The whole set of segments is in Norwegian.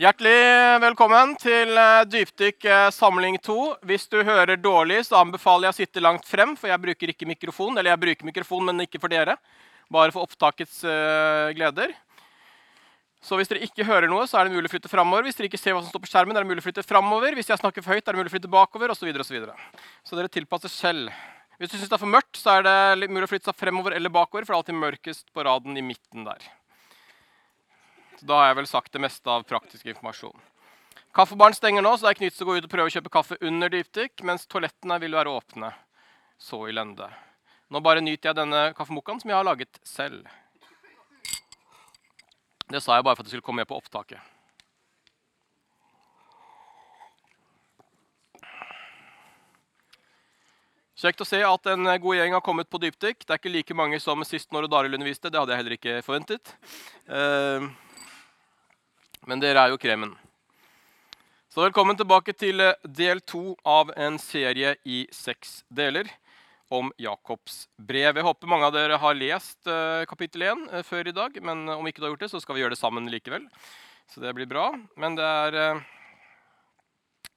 Hjertelig velkommen til eh, Dypdykk eh, samling 2. Hvis du hører dårlig, så anbefaler jeg å sitte langt frem, for jeg bruker ikke mikrofon. Eller jeg bruker mikrofon, men ikke for dere. Bare for opptakets uh, gleder. Så hvis dere ikke hører noe, så er det mulig å flytte framover. Hvis dere ikke ser hva som står på skjermen, er det mulig å flytte framover. Hvis jeg snakker for høyt, er det mulig å flytte bakover, osv. Så, så, så dere tilpasser selv. Hvis du syns det er for mørkt, så er det mulig å flytte seg fremover eller bakover, for det er alltid mørkest på raden i midten der. Så da har jeg vel sagt det meste av praktisk informasjon. Kaffebaren stenger nå, så det er ikke å gå ut og prøve å kjøpe kaffe under dypdykk, mens toalettene vil være åpne. Så i lende. Nå bare nyter jeg denne kaffemokkaen som jeg har laget selv. Det sa jeg bare for at det skulle komme med på opptaket. Kjekt å se at en god gjeng har kommet på dypdykk. Det er ikke like mange som sist når Daril underviste. Det hadde jeg heller ikke forventet. Uh, men dere er jo kremen. Så velkommen tilbake til eh, del to av en serie i seks deler om Jakobs brev. Jeg håper mange av dere har lest uh, kapittel 1 uh, eh, før i dag. Men om ikke du har gjort det, så skal vi gjøre det sammen likevel. Så det blir bra. Men det er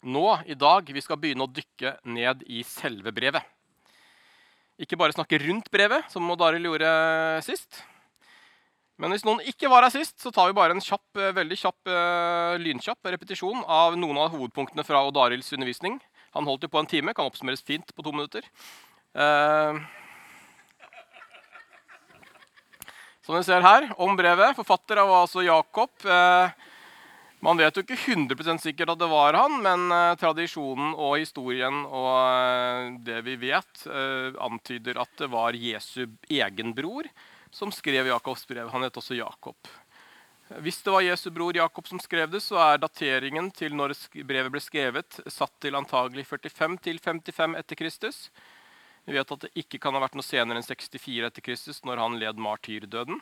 nå i dag vi skal begynne å dykke ned i selve brevet. Ikke bare snakke rundt brevet, som Daril gjorde sist. Men hvis noen ikke var her sist, så tar vi bare en kjapp, eh, veldig kjapp, uh, lynkjapp repetisjon av noen av hovedpunktene fra Odd Arilds undervisning. Han holdt jo på en time, kan oppsummeres fint på to minutter. Uh, som dere ser her, om brevet. Forfatter var altså Jakob. Uh, man vet jo ikke 100% sikkert at det var han, men uh, tradisjonen og historien og det vi vet, antyder at det var Jesu egen bror som skrev Jakobs brev. Han het også Jakob. Hvis det var Jesu bror Jakob som skrev det, så er dateringen til når brevet ble skrevet, satt til antagelig 45 til 55 etter Kristus. Vi vet at det ikke kan ha vært noe senere enn 64 etter Kristus, når han led martyrdøden.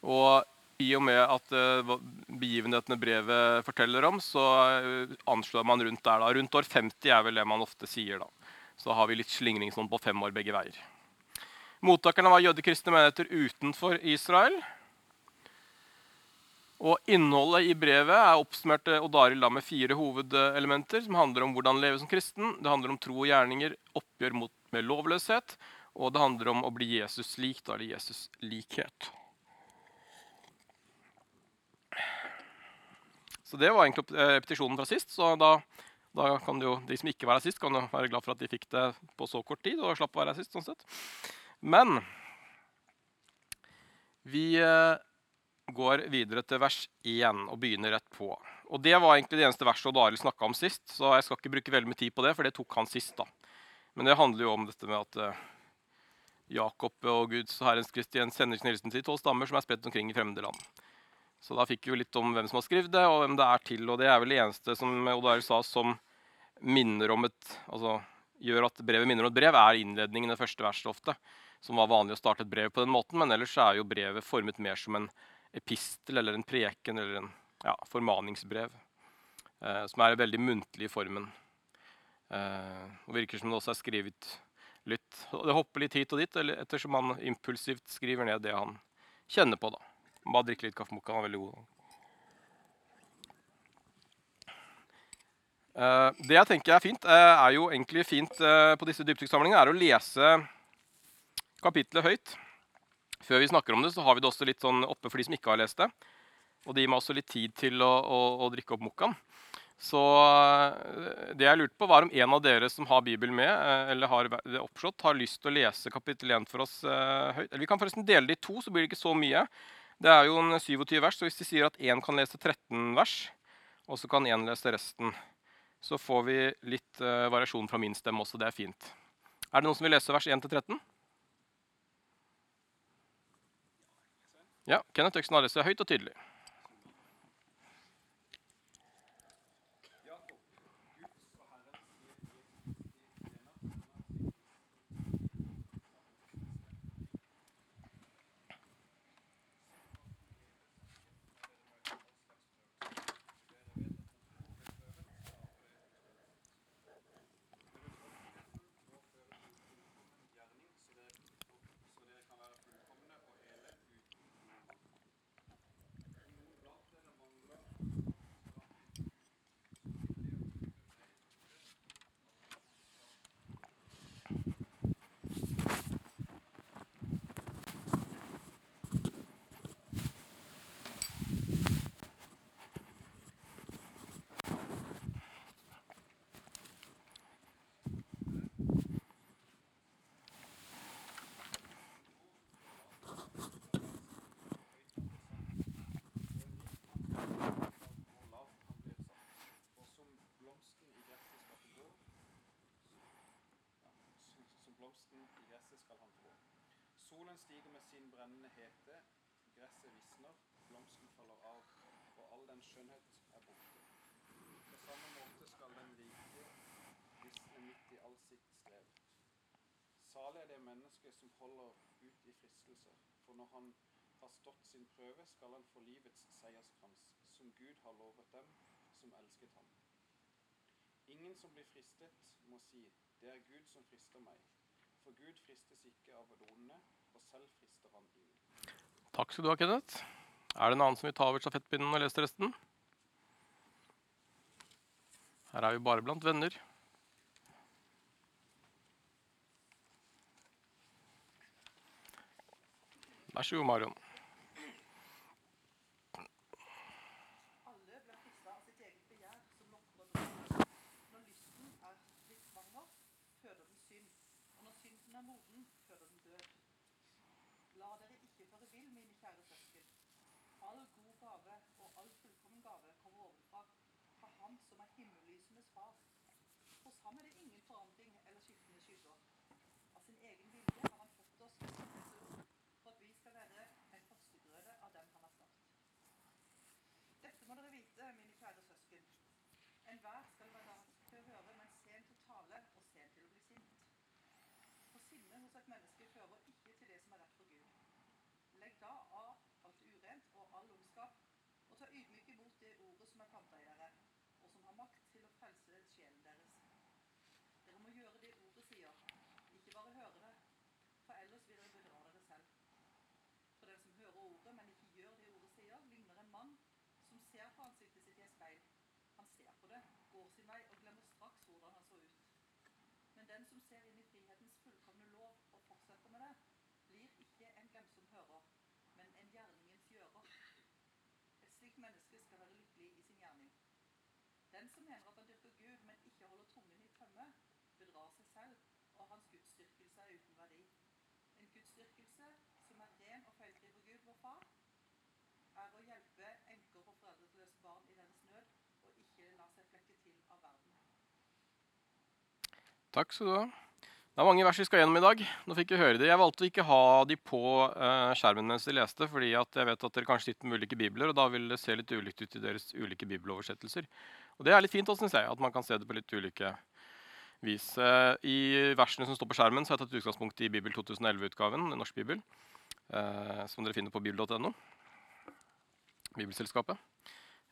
Og i og med at uh, begivenhetene brevet forteller om, så uh, anslår man rundt der. da. Rundt år 50 er vel det man ofte sier. da. Så har vi litt slingringsmonn på fem år begge veier. Mottakerne var jødekristne menigheter utenfor Israel. Og Innholdet i brevet er oppsummert Odaril med fire hovedelementer. som handler om hvordan leve som kristen, det handler om tro og gjerninger, oppgjør mot, med lovløshet, og det handler om å bli Jesus lik, da, eller Jesus likhet. Så Det var egentlig repetisjonen fra sist. så da, da kan jo, De som ikke var her sist, kan jo være glad for at de fikk det på så kort tid. og slapp å være her sist, sånn sett. Men vi eh, går videre til vers 1 og begynner rett på. Og Det var egentlig det eneste verset Odd Arild snakka om sist, så jeg skal ikke bruke veldig mye tid på det, for det tok han sist. da. Men det handler jo om dette med at uh, Jakob og Guds Herrens Kristian sender sin hilsen til tolv stammer som er spredt omkring i fremmede land. Så da fikk vi jo litt om hvem som har skrevet det, og hvem det er til. Og det er vel det eneste som Odd Arild sa som minner om et, altså gjør at brevet minner om et brev, er innledningen i det første verset ofte som var vanlig å starte et brev på den måten. Men ellers er jo brevet formet mer som en epistel eller en preken eller en ja, formaningsbrev. Eh, som er veldig muntlig i formen. Eh, og virker som det også er skrevet litt Det hopper litt hit og dit ettersom han impulsivt skriver ned det han kjenner på. da. Bare drikke litt kaffemokka. Han er veldig god. Eh, det jeg tenker er fint, uh, er jo egentlig fint uh, på disse dypdykksamlingene, er å lese kapittelet høyt. Før vi snakker om det, så har vi det også litt sånn oppe for de som ikke har lest det. Og det gir meg også litt tid til å, å, å drikke opp mokkaen. Så eh, det jeg lurte på, var om en av dere som har Bibelen med, eh, eller har det oppslått, har lyst til å lese kapittel 1 for oss uh, høyt. Eller vi kan forresten dele det i to, så blir det ikke så mye. Det er jo en 27 vers, så hvis de sier at én kan lese 13 vers, og så kan én lese resten, så får vi litt variasjon fra min stemme også. Det er fint. Er det noen som vil lese vers 1 til 13? Ja, Kenneth Øksen Arrestad høyt og tydelig. blomsten i gresset skal han få. Solen stiger med sin brennende hete, gresset visner, blomsten faller av, og all den skjønnhet er borte. På samme måte skal den rike visne midt i all sitt strev. Salig er det mennesket som holder ut i fristelser, for når han har stått sin prøve, skal han få livets seierskrans som Gud har lovet dem som elsket ham. Ingen som blir fristet, må si, det er Gud som frister meg. For Gud fristes ikke av det og selv frister han ingen. Takk skal du ha, Kenneth. Er det en annen som vil ta over stafettpinnen og lese resten? Her er vi bare blant venner. Vær så god, Marion. Alle blir frista av sitt eget begjær, som lokker og drar. Når lysten er blitt svanger, føder den synd. Og når synden er moden, føder den død. La dere ikke føre vill, mine kjære søsken. All god gave og all fullkommen gave kommer ovenfra, fra Ham som er himmellysenes far. Hos ham er det ingen forandring eller skiftende skygger. Av sin egen vilje har han fått oss ved sin resurs, for at vi skal være en førstegrøde av dem han har skapt. Dette må dere vite, mine kjære søsken. Enhver skal være rask til å høre, men sen til å tale og sen til å bli sint. For sinne hos menneske fører ikke til det som er rett for Gud. Legg da av alt urent og all ondskap, og ta ydmyk imot det ordet som er planta dere, og som har makt til å frelse sjelen deres. Dere må gjøre det ordet sier, ikke bare høre det, for ellers vil dere bedra dere selv. For den som hører ordet, men ikke gjør det ordet sier, ligner en mann som ser på ansiktet sitt i et speil. Han ser på det, går sin vei og glemmer straks hvordan han så ut. Men den som ser inn i frihetens fullkomne lov og fortsetter med det, blir ikke en glemsom hører, men en gjerningens gjører. Et slikt menneske skal være lykkelig i sin gjerning. Den som mener at han dyrker Gud, men ikke holder tungen i tømme, bedrar seg selv, og hans gudsdyrkelse er uten verdi. En gudsdyrkelse som er ren og feilfri for Gud, vår Far, er å hjelpe enker og foreldreløse barn i deres nød, og ikke la seg flekke til av verden. Takk skal du ha. Det er mange vers vi skal gjennom i dag. Nå fikk vi høre det. Jeg valgte å ikke ha de på eh, skjermen mens de leste, fordi jeg vet at dere kanskje sitter med ulike bibler, og da vil det se litt ulikt ut i deres ulike bibeloversettelser. Og det er litt fint, syns jeg, at man kan se det på litt ulike vis. Eh, I versene som står på skjermen, så har jeg tatt utgangspunkt i Bibel 2011-utgaven, Norsk bibel, eh, som dere finner på bibel.no. Bibelselskapet.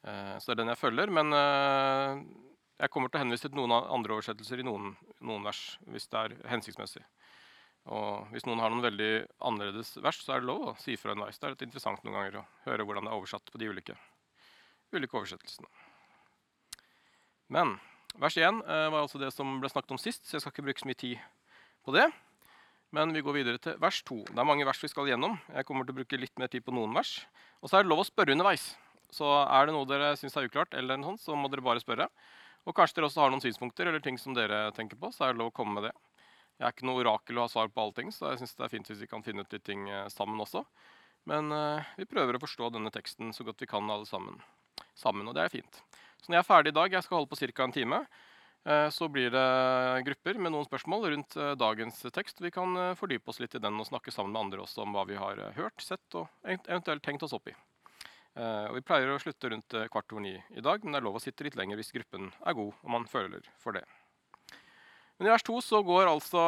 Så det er den jeg følger. Men jeg kommer til å henvise til noen andre oversettelser i noen, noen vers hvis det er hensiktsmessig. Og hvis noen har noen veldig annerledes vers, så er det lov å si fra underveis. Det er litt interessant noen ganger å høre hvordan det er oversatt på de ulike, ulike oversettelsene. Men vers 1 eh, var altså det som ble snakket om sist, så jeg skal ikke bruke så mye tid på det. Men vi går videre til vers 2. Det er mange vers vi skal gjennom. Jeg kommer til å bruke litt mer tid på noen vers. Og så er det lov å spørre underveis. Så er det noe dere syns er uklart, eller noe sånt, så må dere bare spørre. Og kanskje dere også har noen synspunkter eller ting som dere tenker på, så er det lov å komme med det. Jeg er ikke noe orakel og har svar på alle ting, så jeg synes det er fint hvis vi kan finne ut litt ting eh, sammen også. Men uh, vi prøver å forstå denne teksten så godt vi kan alle sammen. sammen, og det er fint. Så når jeg er ferdig i dag, jeg skal holde på ca. en time, uh, så blir det grupper med noen spørsmål rundt uh, dagens tekst. Vi kan fordype oss litt i den og snakke sammen med andre også om hva vi har hørt, sett og eventuelt tenkt oss opp i. Eh, og vi pleier å slutte rundt eh, kvart over ni i dag, men det er lov å sitte litt lenger hvis gruppen er god og man føler for det. Men i vers to så går altså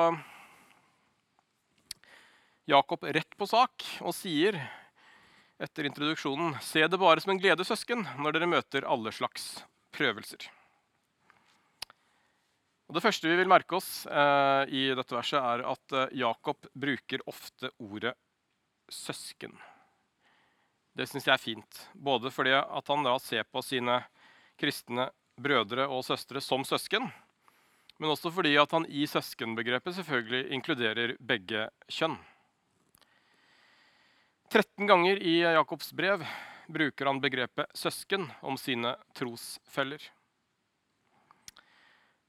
Jakob rett på sak og sier etter introduksjonen Se det bare som en glede, søsken, når dere møter alle slags prøvelser. Og det første vi vil merke oss eh, i dette verset, er at eh, Jakob bruker ofte ordet søsken. Det syns jeg er fint. Både fordi at han da ser på sine kristne brødre og søstre som søsken, men også fordi at han i søskenbegrepet selvfølgelig inkluderer begge kjønn. 13 ganger i Jakobs brev bruker han begrepet søsken om sine trosfeller.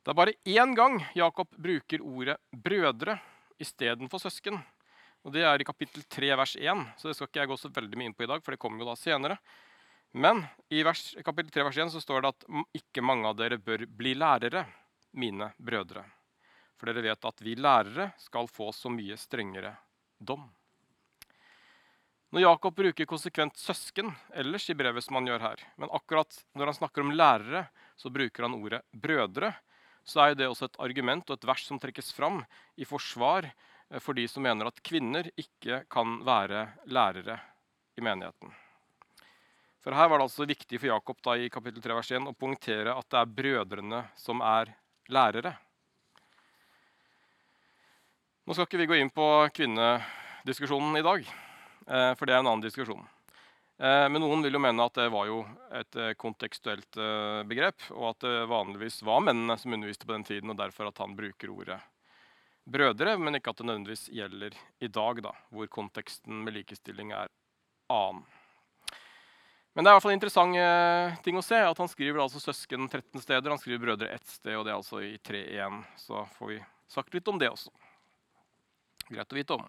Det er bare én gang Jakob bruker ordet brødre istedenfor søsken. Og Det er i kapittel 3, vers 1, så det skal ikke jeg gå så veldig mye inn på i dag. for det kommer jo da senere. Men i vers, kapittel 3, vers 1 så står det at ikke mange av dere bør bli lærere, mine brødre. For dere vet at vi lærere skal få så mye strengere dom. Når Jakob bruker konsekvent 'søsken' ellers i brevet, som han gjør her, men akkurat når han snakker om lærere, så bruker han ordet 'brødre', så er det også et argument og et vers som trekkes fram i forsvar for de som mener at kvinner ikke kan være lærere i menigheten. For Her var det altså viktig for Jakob da, i kapittel 3 vers 1 å poengtere at det er brødrene som er lærere. Nå skal ikke vi gå inn på kvinnediskusjonen i dag, eh, for det er en annen diskusjon. Eh, men noen vil jo mene at det var jo et eh, kontekstuelt begrep, og at det vanligvis var mennene som underviste på den tiden, og derfor at han bruker ordet brødre, men ikke at det nødvendigvis gjelder i dag, da, hvor konteksten med likestilling er annen. Men det er i hvert fall en interessant ting å se at han skriver altså søsken 13 steder. Han skriver brødre ett sted, og det er altså i 3.1. Så får vi sagt litt om det også. Greit å vite om.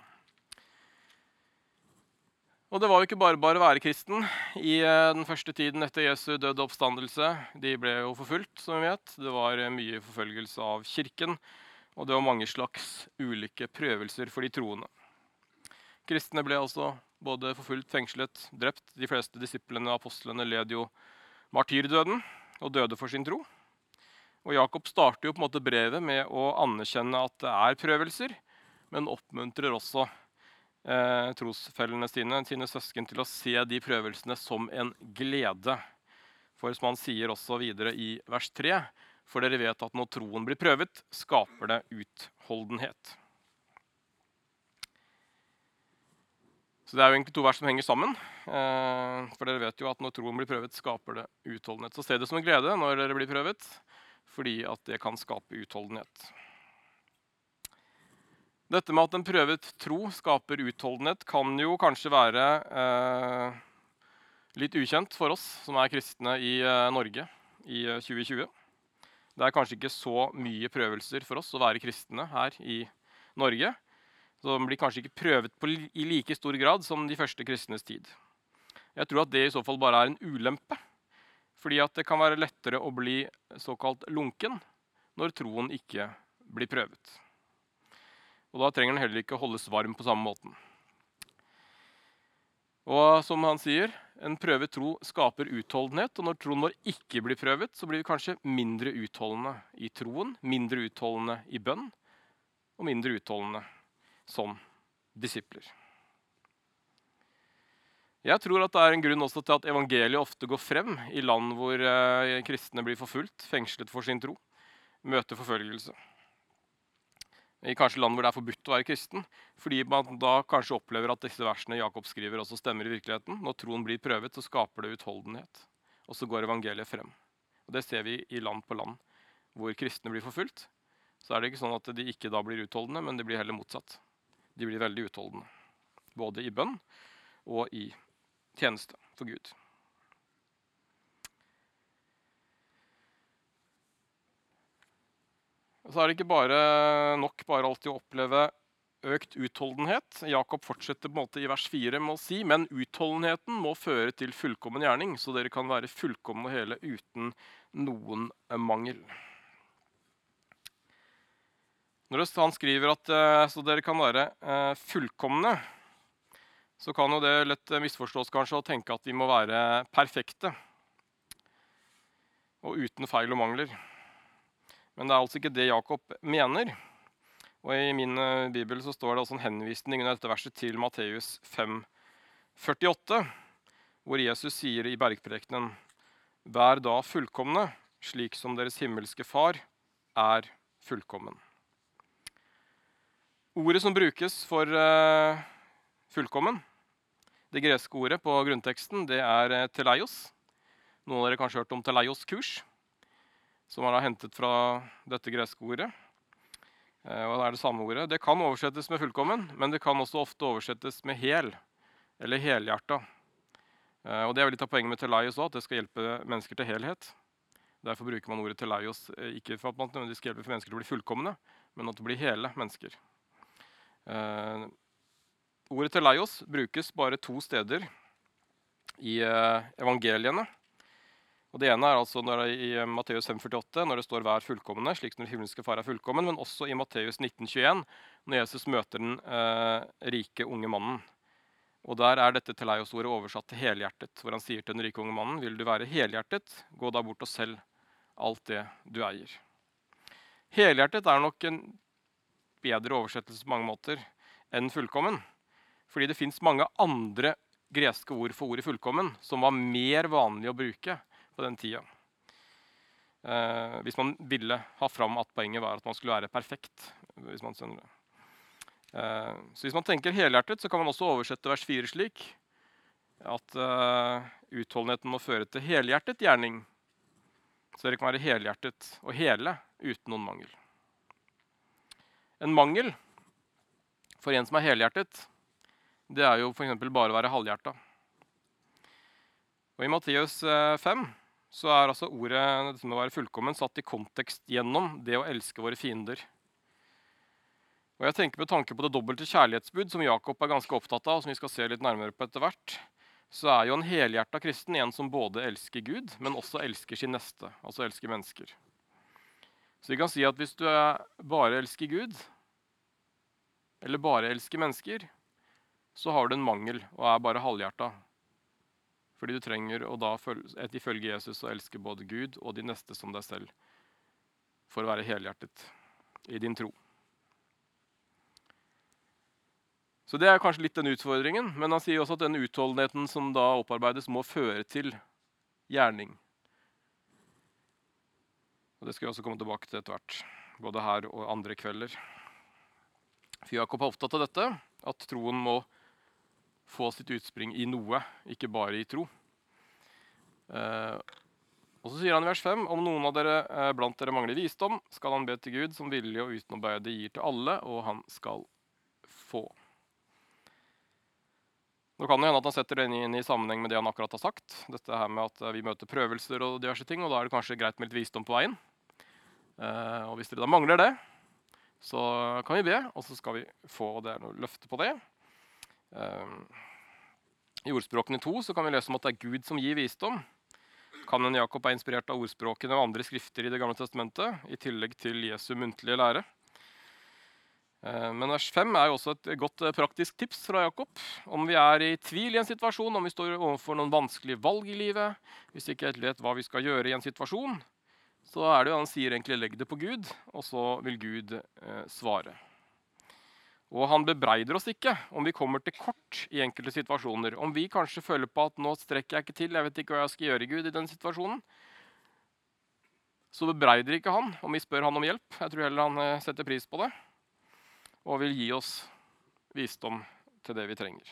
Og det var jo ikke bare bare å være kristen i eh, den første tiden etter Jesu døde oppstandelse. De ble jo forfulgt, som vi vet. Det var eh, mye forfølgelse av kirken. Og det var mange slags ulike prøvelser for de troende. Kristne ble altså både forfulgt, fengslet, drept. De fleste disiplene og apostlene led jo martyrdøden og døde for sin tro. Og Jakob starter jo på en måte brevet med å anerkjenne at det er prøvelser, men oppmuntrer også eh, trosfellene sine, sine søsken, til å se de prøvelsene som en glede. For som han sier også videre i vers 3, for dere vet at når troen blir prøvet, skaper det utholdenhet. Så det er jo egentlig to vers som henger sammen. Eh, for dere vet jo at når troen blir prøvet, skaper det utholdenhet. Så se det som en glede når dere blir prøvet, fordi at det kan skape utholdenhet. Dette med at en prøvet tro skaper utholdenhet, kan jo kanskje være eh, litt ukjent for oss som er kristne i eh, Norge i 2020. Det er kanskje ikke så mye prøvelser for oss å være kristne her i Norge. Så de blir kanskje ikke prøvet på, i like stor grad som de første kristnes tid. Jeg tror at det i så fall bare er en ulempe. Fordi at det kan være lettere å bli såkalt lunken når troen ikke blir prøvet. Og da trenger den heller ikke holdes varm på samme måten. Og som han sier, en prøvet tro skaper utholdenhet. Og når troen vår ikke blir prøvet, så blir vi kanskje mindre utholdende i troen, mindre utholdende i bønn og mindre utholdende som disipler. Jeg tror at det er en grunn også til at evangeliet ofte går frem i land hvor eh, kristne blir forfulgt, fengslet for sin tro, møter forfølgelse i kanskje land hvor det er forbudt å være kristen. Fordi man da kanskje opplever at disse versene Jakob skriver, også stemmer i virkeligheten. Når troen blir prøvet, så skaper det utholdenhet. Og så går evangeliet frem. Og Det ser vi i land på land hvor kristne blir forfulgt. Så er det ikke sånn at de ikke da blir utholdende, men de blir heller motsatt. De blir veldig utholdende. Både i bønn og i tjeneste for Gud. Så er det ikke bare nok bare alltid å oppleve økt utholdenhet. Jakob fortsetter på en måte i vers 4 med å si men utholdenheten må føre til fullkommen gjerning, så dere kan være fullkomne og hele uten noen mangel. Når han skriver at eh, så dere kan være eh, fullkomne, så kan jo det lett misforstås kanskje å tenke at vi må være perfekte og uten feil og mangler. Men det er altså ikke det Jakob mener. Og I min uh, bibel så står det altså en henvisning under dette verset til Matteus 5, 48, hvor Jesus sier i bergprekenen Vær da fullkomne, slik som deres himmelske Far er fullkommen. Ordet som brukes for uh, fullkommen, det greske ordet på grunnteksten, det er uh, teleios. Noen av dere kanskje har hørt om teleios-kurs som han har hentet fra dette greske ordet. Eh, og det er det samme ordet. Det kan oversettes med 'fullkommen', men det kan også ofte oversettes med 'hel' eller 'helhjerta'. Eh, og det er litt av poenget med teleios òg, at det skal hjelpe mennesker til helhet. Derfor bruker man ordet teleios eh, ikke for at man nødvendigvis skal hjelpe for mennesker til å bli fullkomne, men at det blir hele mennesker. Ordet teleios brukes bare to steder i evangeliene. Og Det ene er altså når det, i eh, Matteus 5,48, når det står 'vær fullkomne', slik som den himmelske far er fullkommen, men også i Matteus 19,21, når Jesus møter den eh, rike unge mannen. Og der er dette teleios-ordet oversatt til helhjertet, hvor han sier til den rike unge mannen, vil du være helhjertet, gå da bort og selg alt det du eier. Helhjertet er nok en bedre oversettelse på mange måter enn fullkommen. Fordi det fins mange andre greske ord for ordet fullkommen som var mer vanlig å bruke på den tida. Eh, hvis man ville ha fram at poenget var at man skulle være perfekt. hvis man skjønner det. Eh, så hvis man tenker helhjertet, så kan man også oversette vers 4 slik at eh, utholdenheten må føre til helhjertet gjerning. Så dere kan være helhjertet og hele uten noen mangel. En mangel for en som er helhjertet, det er jo f.eks. bare å være halvhjerta. Og I Matteus 5 så er altså ordet dette med å være fullkommen satt i kontekst gjennom det å elske våre fiender. Og jeg tenker Med tanke på det dobbelte kjærlighetsbud som Jakob er ganske opptatt av, og som vi skal se litt nærmere på etter hvert, så er jo en helhjerta kristen en som både elsker Gud, men også elsker sin neste. Altså elsker mennesker. Så vi kan si at hvis du bare elsker Gud, eller bare elsker mennesker, så har du en mangel og er bare halvhjerta. Fordi du trenger å da ifølge Jesus å elske både Gud og de neste som deg selv for å være helhjertet i din tro. Så Det er kanskje litt den utfordringen, men han sier også at den utholdenheten som da opparbeides, må føre til gjerning. Og Det skal vi også komme tilbake til etter hvert, både her og andre kvelder. For Jakob er opptatt av dette, at troen må få sitt utspring i noe, ikke bare i tro. Eh, og så sier han i vers 5.: Om noen av dere eh, blant dere mangler visdom, skal han be til Gud, som villig og uten å bøye det gir til alle, og han skal få. Nå kan det hende at han setter det inn i sammenheng med det han akkurat har sagt. Dette her med at eh, Vi møter prøvelser og diverse ting, og da er det kanskje greit med litt visdom på veien. Og Hvis dere da mangler det, så kan vi be, og så skal vi få det er noe løfte på det. I ordspråkene to så kan vi lese om at det er Gud som gir visdom. Kan en Jakob er inspirert av ordspråkene og andre skrifter i Det gamle testamentet, i tillegg til Jesu muntlige lære. Eh, men vers 5 er jo også et godt eh, praktisk tips fra Jakob. Om vi er i tvil i en situasjon, om vi står overfor noen vanskelige valg i livet, hvis vi ikke helt vet hva vi skal gjøre i en situasjon, så er det jo han sier egentlig 'legg det på Gud', og så vil Gud eh, svare. Og han bebreider oss ikke om vi kommer til kort i enkelte situasjoner. Om vi kanskje føler på at 'nå strekker jeg ikke til, jeg vet ikke hva jeg skal gjøre', Gud, i den situasjonen. Så bebreider ikke han om vi spør han om hjelp. Jeg tror heller han eh, setter pris på det og vil gi oss visdom til det vi trenger.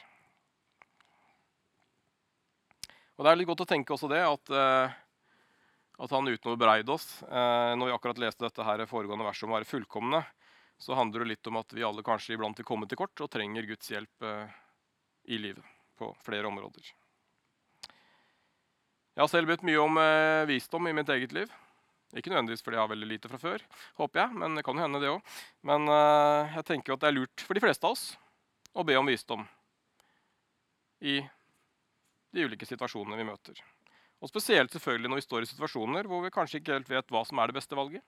Og Det er litt godt å tenke også det at, uh, at han uten å bebreide oss uh, Når vi akkurat leste dette her foregående verset om å være fullkomne, så handler det litt om at vi alle kanskje iblant vil komme til kort og trenger Guds hjelp uh, i livet på flere områder. Jeg har selv bedt mye om visdom i mitt eget liv. Ikke nødvendigvis fordi jeg har veldig lite fra før, håper jeg, men det kan jo hende det òg. Men uh, jeg tenker at det er lurt for de fleste av oss å be om visdom i de ulike situasjonene vi møter. Og spesielt selvfølgelig når vi står i situasjoner hvor vi kanskje ikke helt vet hva som er det beste valget.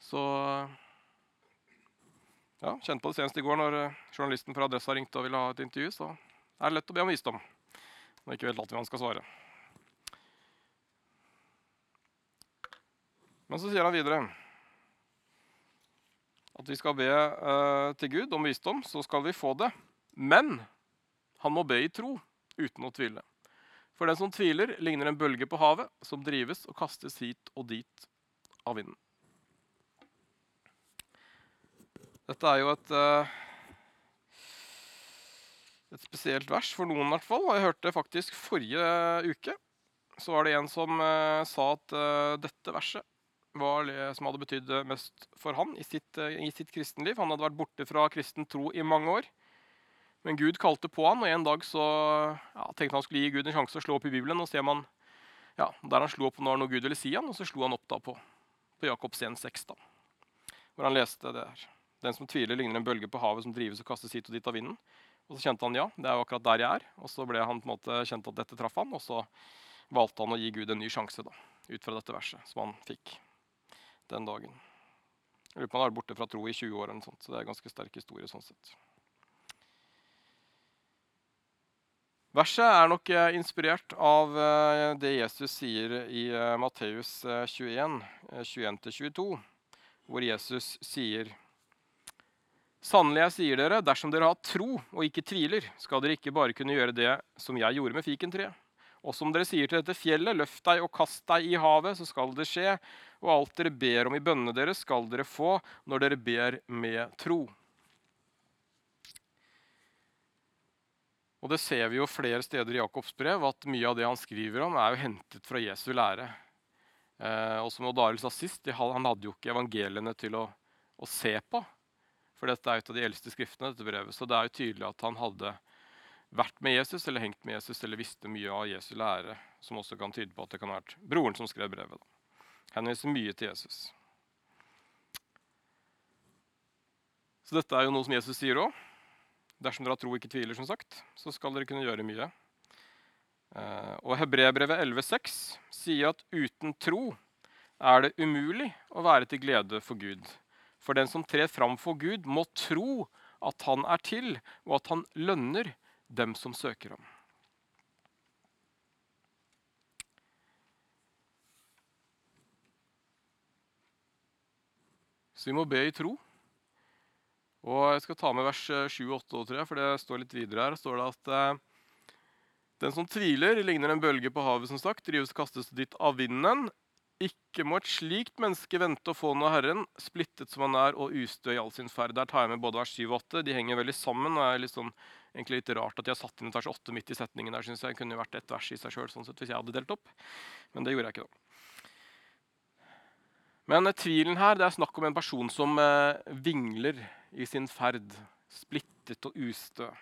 Så ja, kjente på det senest i går når eh, journalisten fra Adressa ringte og ville ha et intervju. Så er det lett å be om visdom når ikke vet alltid hva han skal svare. Men så sier han videre at vi skal be uh, til Gud om visdom, så skal vi få det. Men han må be i tro, uten å tvile. For den som tviler, ligner en bølge på havet, som drives og kastes hit og dit av vinden. Dette er jo et, uh, et spesielt vers for noen, i hvert fall. Jeg hørte faktisk forrige uke så var det en som uh, sa at dette verset var det som hadde betydd mest for han i sitt, eh, i sitt kristenliv. Han hadde vært borte fra kristen tro i mange år. Men Gud kalte på han, og en dag så ja, tenkte han skulle gi Gud en sjanse å slå opp i Bibelen. og ser man, ja, Der han slo opp når noe Gud ville si han, og så slo han opp da på, på Jakobs 1,6, hvor han leste det her. Den som tviler, ligner en bølge på havet som drives og kastes hit og dit av vinden. Og så kjente han ja, det er jo akkurat der jeg er. Og så ble han på en måte kjent at dette traff han, og så valgte han å gi Gud en ny sjanse da, ut fra dette verset som han fikk den dagen. Jeg lurer på han har vært borte fra tro i 20 år, eller sånt, så det er en ganske sterk historie. sånn sett. Verset er nok eh, inspirert av eh, det Jesus sier i eh, Matteus eh, 21, eh, 21-22, hvor Jesus sier Sannelig, jeg sier dere, dersom dere har tro og ikke tviler, skal dere ikke bare kunne gjøre det som jeg gjorde med fikentreet. Og som dere sier til dette fjellet, løft deg og kast deg i havet, så skal det skje. Og alt dere ber om i bønnene deres, skal dere få når dere ber med tro. Og det ser vi jo flere steder i Jakobs brev, at mye av det han skriver om, er jo hentet fra Jesu lære. Eh, og som Odd Arild sa sist, han hadde jo ikke evangeliene til å, å se på. For dette er jo et av de eldste skriftene, dette brevet. Så det er jo tydelig at han hadde vært med Jesus eller hengt med Jesus eller visste mye av Jesu lære, som også kan tyde på at det kan ha vært broren som skrev brevet. Da. Henviser mye til Jesus. Så dette er jo noe som Jesus sier òg. Dersom dere har tro ikke tviler, som sagt, så skal dere kunne gjøre mye. Eh, og Hebrebrevet 11,6 sier at uten tro er det umulig å være til glede for Gud. For den som trer fram for Gud, må tro at han er til, og at han lønner dem som søker ham. Så vi må be i tro. Og Jeg skal ta med vers 7, 8 og 3, for det står litt videre her. står det at eh, Den som tviler, ligner en bølge på havet, som sagt, drives og kastes dit av vinden. Ikke må et slikt menneske vente å få noe av Herren, splittet som han er og ustø i all sin ferd. Der tar jeg med både vers 7 og 8. De henger veldig sammen. og er litt sånn, egentlig litt rart at de har satt inn et vers 8 midt i setningen. der, synes jeg. Det kunne vært ett vers i seg selv, sånn sett, hvis jeg hadde delt opp. Men det gjorde jeg ikke. da. Men eh, tvilen her, det er snakk om en person som eh, vingler i sin ferd. Splittet og ustø.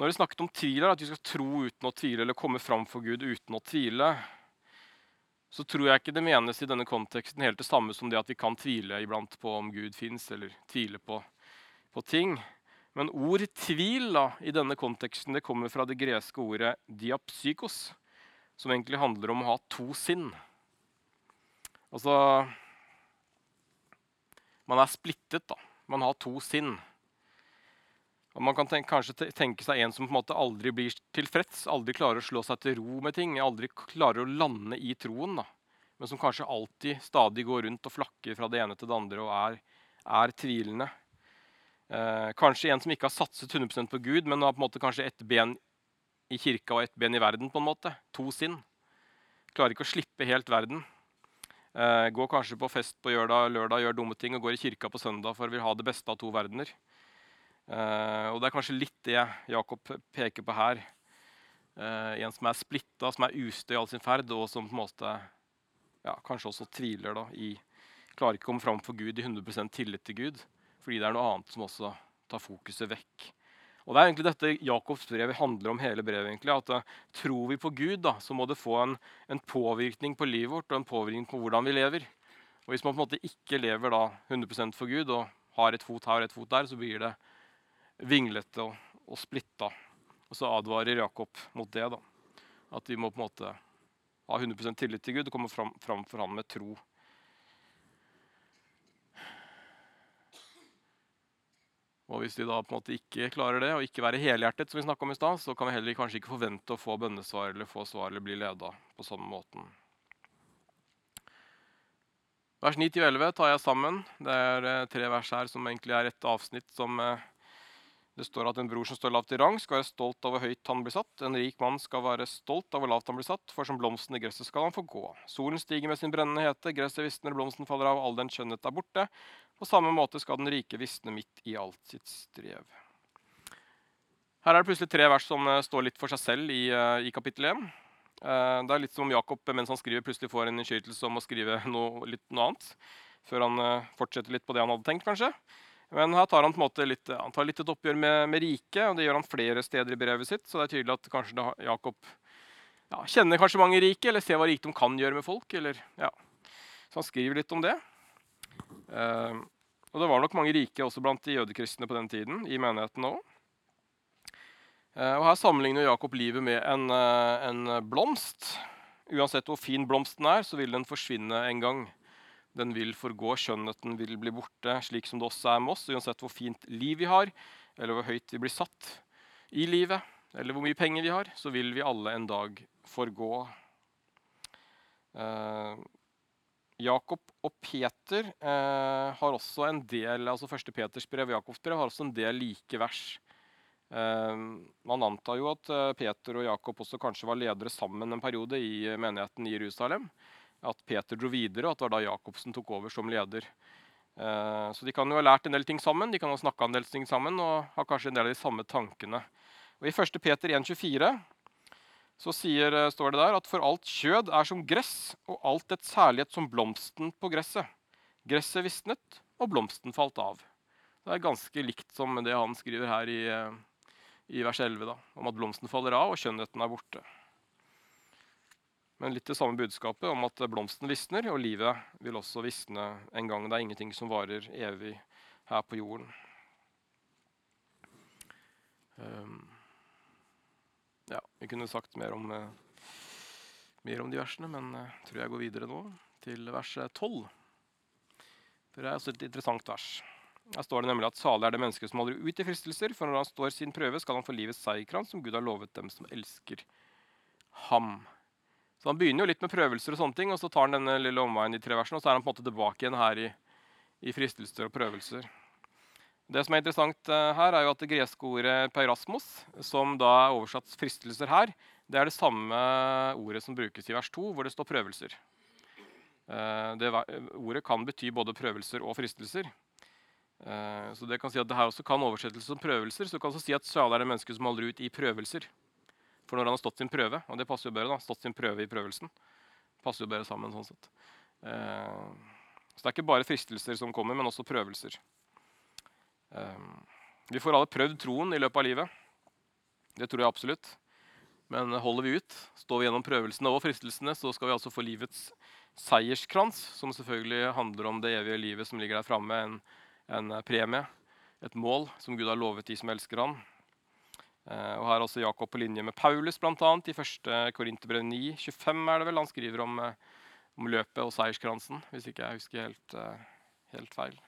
Når det snakket om tvil, at vi skal tro uten å tvile, eller komme fram for Gud uten å tvile, så tror jeg ikke det menes i denne konteksten helt det samme som det at vi kan tvile iblant på om Gud fins, eller tvile på, på, ting. Men ord tvil da, i denne konteksten det kommer fra det greske ordet diapsykos, som egentlig handler om å ha to sinn. Altså Man er splittet, da. Man har to sinn. Og Man kan tenke, kanskje tenke seg en som på en måte aldri blir tilfreds, aldri klarer å slå seg til ro med ting, aldri klarer å lande i troen. da. Men som kanskje alltid stadig går rundt og flakker fra det ene til det andre og er, er tvilende. Eh, kanskje en som ikke har satset 100 på Gud, men har på en måte kanskje ett ben i kirka og ett ben i verden. på en måte. To sinn. Klarer ikke å slippe helt verden. Eh, går kanskje på fest på lørdag, lørdag, gjør dumme ting og går i kirka på søndag for å vil ha det beste av to verdener. Uh, og Det er kanskje litt det Jakob peker på her. Uh, en som er splitta, som er ustø i all sin ferd, og som på en måte ja, kanskje også tviler da, i Klarer ikke å komme fram for Gud i 100% tillit til Gud, fordi det er noe annet som også tar fokuset vekk. Og Det er egentlig dette Jakobs brev handler om hele brevet. egentlig, at uh, Tror vi på Gud, da, så må det få en, en, påvirkning på livet vårt og en påvirkning på hvordan vi lever. Og Hvis man på en måte ikke lever da 100% for Gud og har et fot her og et fot der, så blir det vinglete og, og splitta. Og så advarer Jakob mot det. da. At vi må på en måte ha 100% tillit til Gud og komme fram, fram for ham med tro. Og Hvis vi da på en måte ikke klarer det, og ikke være helhjertet, som vi om i sted, så kan vi heller kanskje ikke forvente å få bønnesvar eller få svar eller bli leda på samme måten. Vers 9-11 tar jeg sammen. Det er eh, tre vers her som egentlig er et avsnitt som eh, det står at en bror som står lavt i rang, skal være stolt av hvor høyt han blir satt. En rik mann skal være stolt av hvor lavt han blir satt, for som blomsten i gresset skal han få gå. Solen stiger med sin brennende hete, gresset visner, blomsten faller av, all den skjønnhet er borte. På samme måte skal den rike visne midt i alt sitt strev. Her er det plutselig tre vers som eh, står litt for seg selv i, eh, i kapittel 1. Eh, det er litt som om Jakob mens han skriver, plutselig får en innskytelse om å skrive noe, litt noe annet. Før han fortsetter litt på det han hadde tenkt, kanskje. Men her tar han på en måte litt, han tar litt et oppgjør med, med riket, og det gjør han flere steder i brevet sitt. Så det er tydelig at kanskje det, Jakob ja, kjenner kanskje mange rike, eller ser hva rikdom kan gjøre med folk. Eller, ja. Så han skriver litt om det. Uh, og det var nok mange rike også blant de jødekristne på den tiden. i menigheten også. Uh, og Her sammenligner Jakob livet med en, uh, en blomst. Uansett hvor fin blomsten er, så vil den forsvinne en gang. Den vil forgå, skjønnheten vil bli borte, slik som det også er med oss. Uansett hvor fint liv vi har, eller hvor høyt vi blir satt i livet, eller hvor mye penger vi har, så vil vi alle en dag forgå. Eh, Jakob og Peter eh, har også en del altså første Peters brev og Jakobs brev har også en del like vers. Eh, man antar jo at eh, Peter og Jakob også kanskje var ledere sammen en periode i menigheten i Jerusalem. At Peter dro videre, og at det var da Jacobsen tok over som leder. Eh, så de kan jo ha lært en del ting sammen, de kan ha snakka en del ting sammen og har kanskje en del av de samme tankene. Og I 1. Peter 1,24 så sier, eh, står det der at for alt kjød er som gress, og alt dets herlighet som blomsten på gresset. Gresset visnet, og blomsten falt av. Det er ganske likt som det han skriver her i, eh, i vers 11, da, om at blomsten faller av og skjønnheten er borte. Men litt det samme budskapet om at blomsten visner, og livet vil også visne en gang. Det er ingenting som varer evig her på jorden. Um, ja, vi kunne sagt mer om, eh, mer om de versene, men jeg uh, tror jeg går videre nå til vers 12. For det er også et interessant vers. Her står det nemlig at salig er det mennesket som holder ut i fristelser, for når han står sin prøve, skal han få livets seierkrans, som Gud har lovet dem som elsker ham. Så Han begynner jo litt med prøvelser, og sånne ting, og så tar han denne lille omveien i tre versene, og så er han på en måte tilbake igjen her i, i fristelser og prøvelser. Det som er interessant uh, her, er jo at det greske ordet peirasmos, som da er oversatt fristelser her, det er det samme ordet som brukes i vers 2, hvor det står prøvelser. Uh, det ordet kan bety både prøvelser og fristelser. Uh, så det kan si at det her også kan oversettes som prøvelser. Så du kan også si at salig er det mennesket som holder ut i prøvelser. For når han har stått sin prøve, og det passer jo bedre, da, stått sin prøve i prøvelsen, passer jo bedre sammen sånn sett. Eh, så det er ikke bare fristelser som kommer, men også prøvelser. Eh, vi får alle prøvd troen i løpet av livet. Det tror jeg absolutt. Men holder vi ut, står vi gjennom prøvelsene og fristelsene, så skal vi altså få livets seierskrans, som selvfølgelig handler om det evige livet som ligger der framme, en, en premie, et mål som Gud har lovet de som elsker han. Uh, og her er også Jakob på linje med Paulus, bl.a. I 1. Korinterbrev 9, 25 er det vel. Han skriver om, uh, om løpet og seierskransen, hvis ikke jeg husker helt, uh, helt feil.